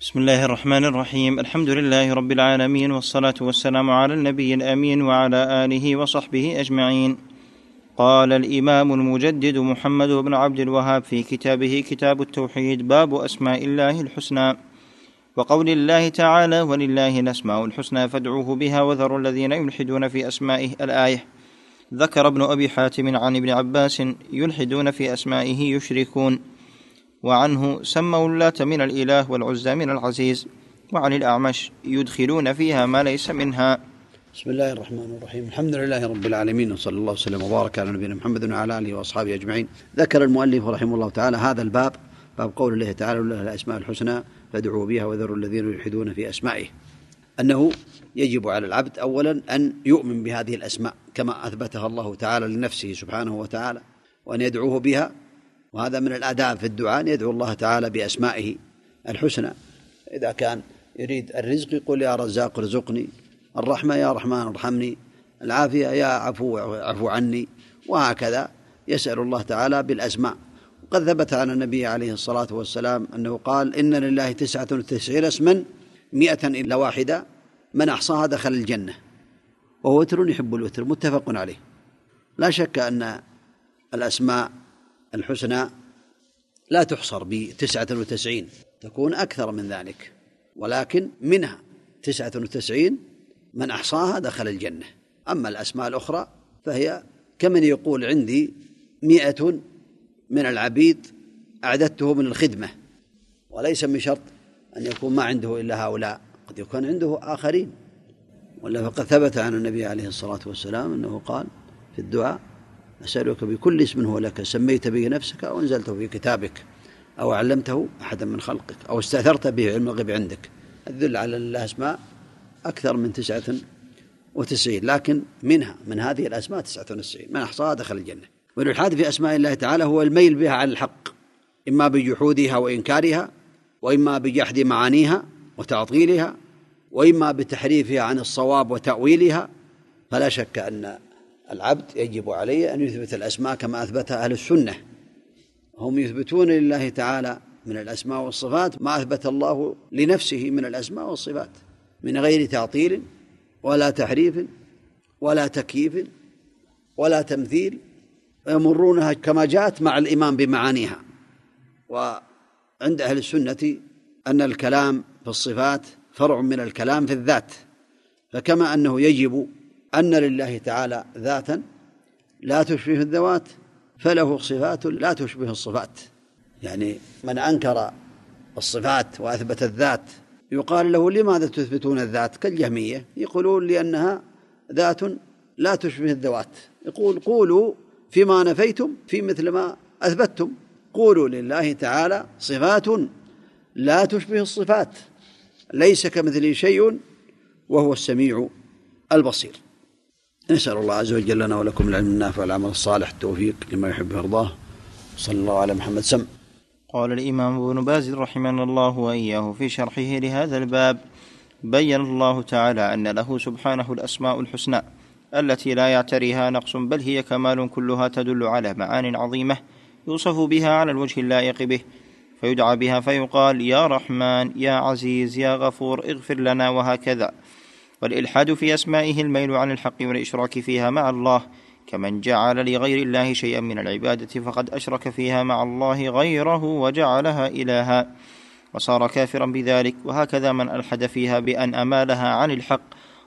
بسم الله الرحمن الرحيم الحمد لله رب العالمين والصلاه والسلام على النبي الامين وعلى اله وصحبه اجمعين قال الامام المجدد محمد بن عبد الوهاب في كتابه كتاب التوحيد باب اسماء الله الحسنى وقول الله تعالى ولله الاسماء الحسنى فادعوه بها وذروا الذين يلحدون في اسمائه الايه ذكر ابن ابي حاتم عن ابن عباس يلحدون في اسمائه يشركون وعنه سموا اللات من الإله والعزى من العزيز وعن الأعمش يدخلون فيها ما ليس منها. بسم الله الرحمن الرحيم. الحمد لله رب العالمين وصلى الله وسلم وبارك على نبينا محمد وعلى آله وأصحابه أجمعين. ذكر المؤلف رحمه الله تعالى هذا الباب باب قول الله تعالى ولله الأسماء الحسنى فادعوا بها وذروا الذين يلحدون في أسمائه. أنه يجب على العبد اولا أن يؤمن بهذه الأسماء كما أثبتها الله تعالى لنفسه سبحانه وتعالى وأن يدعوه بها وهذا من الآداب في الدعاء أن يدعو الله تعالى بأسمائه الحسنى. إذا كان يريد الرزق يقول يا رزاق ارزقني الرحمة يا رحمن ارحمني العافية يا عفو عفو عني وهكذا يسأل الله تعالى بالأسماء. وقد ثبت عن النبي عليه الصلاة والسلام أنه قال إن لله تسعة وتسعين اسما مئة إلا واحدة من أحصاها دخل الجنة. وهو وتر يحب الوتر متفق عليه. لا شك أن الأسماء الحسنى لا تحصر بتسعة وتسعين تكون أكثر من ذلك ولكن منها تسعة وتسعين من أحصاها دخل الجنة. أما الأسماء الأخرى فهي كمن يقول عندي مئة من العبيد أعددته من الخدمة وليس من شرط أن يكون ما عنده إلا هؤلاء قد يكون عنده آخرين. ولا فقد ثبت عن النبي عليه الصلاة والسلام أنه قال في الدعاء أسألك بكل اسم هو لك سميت به نفسك أو أنزلته في كتابك أو علمته أحدا من خلقك أو استأثرت به علم الغيب عندك. الذل على الله أسماء أكثر من تسعة وتسعين لكن منها من هذه الأسماء تسعة وتسعين. من أحصاها دخل الجنة. والإلحاد في أسماء الله تعالى هو الميل بها عن الحق إما بجحودها وإنكارها وإما بجحد معانيها وتعطيلها وإما بتحريفها عن الصواب وتأويلها. فلا شك أن العبد يجب عليه أن يثبت الأسماء كما أثبتها أهل السنة. هم يثبتون لله تعالى من الأسماء والصفات ما أثبت الله لنفسه من الأسماء والصفات من غير تعطيل ولا تحريف ولا تكييف ولا تمثيل يمرونها كما جاءت مع الإيمان بمعانيها. وعند أهل السنة أن الكلام في الصفات فرع من الكلام في الذات فكما أنه يجب أن لله تعالى ذاتا لا تشبه الذوات فله صفات لا تشبه الصفات. يعني من أنكر الصفات وأثبت الذات يقال له لماذا تثبتون الذات كالجهمية؟ يقولون لأنها ذات لا تشبه الذوات. يقول قولوا فيما نفيتم في مثل ما أثبتتم. قولوا لله تعالى صفات لا تشبه الصفات. ليس كمثله شيء وهو السميع البصير. نسأل الله عز وجل لنا ولكم العلم النافع والعمل الصالح. التوفيق لما يحب ويرضاه. صلى الله على محمد. سم. قال الإمام ابن باز رحمنا الله وإياه في شرحه لهذا الباب بين الله تعالى أن له سبحانه الأسماء الحسنى التي لا يعتريها نقص بل هي كمال كلها تدل على معان عظيمة يوصف بها على الوجه اللائق به. فيدعى بها فيقال يا رحمن يا عزيز يا غفور اغفر لنا وهكذا. والإلحاد في أسمائه الميل عن الحق والإشراك فيها مع الله كمن جعل لغير الله شيئا من العبادة فقد أشرك فيها مع الله غيره وجعلها إلها. وصار كافرا بذلك وهكذا من ألحد فيها بأن أمالها عن الحق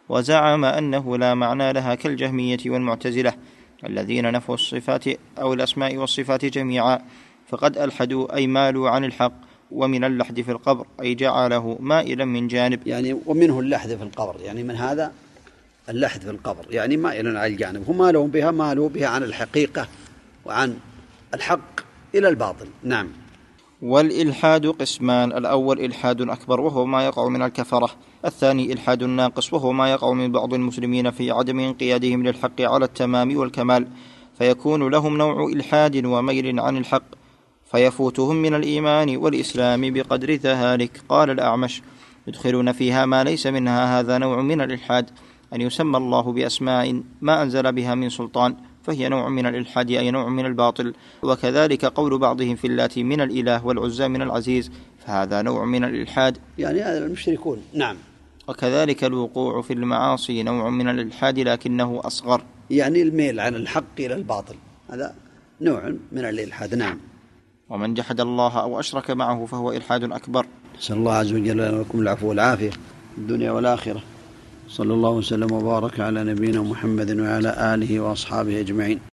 وزعم أنه لا معنى لها كالجهمية والمعتزلة الذين نفوا الصفات أو الأسماء والصفات جميعا فقد ألحدوا أي مالوا عن الحق. ومن اللحد في القبر أي جعله مائلا من جانب. يعني ومنه اللحد في القبر يعني من هذا اللحد في القبر يعني مائلا على الجانب. هم مالوا بها مالوا بها عن الحقيقة وعن الحق إلى الباطل. نعم. والإلحاد قسمان الأول إلحاد أكبر وهو ما يقع من الكفرة الثاني إلحاد ناقص وهو ما يقع من بعض المسلمين في عدم انقيادهم للحق على التمام والكمال فيكون لهم نوع إلحاد وميل عن الحق. فيفوتهم من الإيمان والإسلام بقدر ذلك. قال الأعمش يدخلون فيها ما ليس منها هذا نوع من الإلحاد أن يسمى الله بأسماء ما أنزل بها من سلطان فهي نوع من الإلحاد أي نوع من الباطل. وكذلك قول بعضهم في اللات من الإله والعزى من العزيز فهذا نوع من الإلحاد. يعني هذا المشركون نعم. وكذلك الوقوع في المعاصي نوع من الإلحاد لكنه أصغر. يعني الميل عن الحق إلى الباطل هذا نوع من الإلحاد نعم. ومن جحد الله أو أشرك معه فهو إلحاد أكبر. نسأل الله عز وجل ولكم العفو والعافية في الدنيا والآخرة. صلى الله وسلم وبارك على نبينا محمد وعلى آله وأصحابه أجمعين.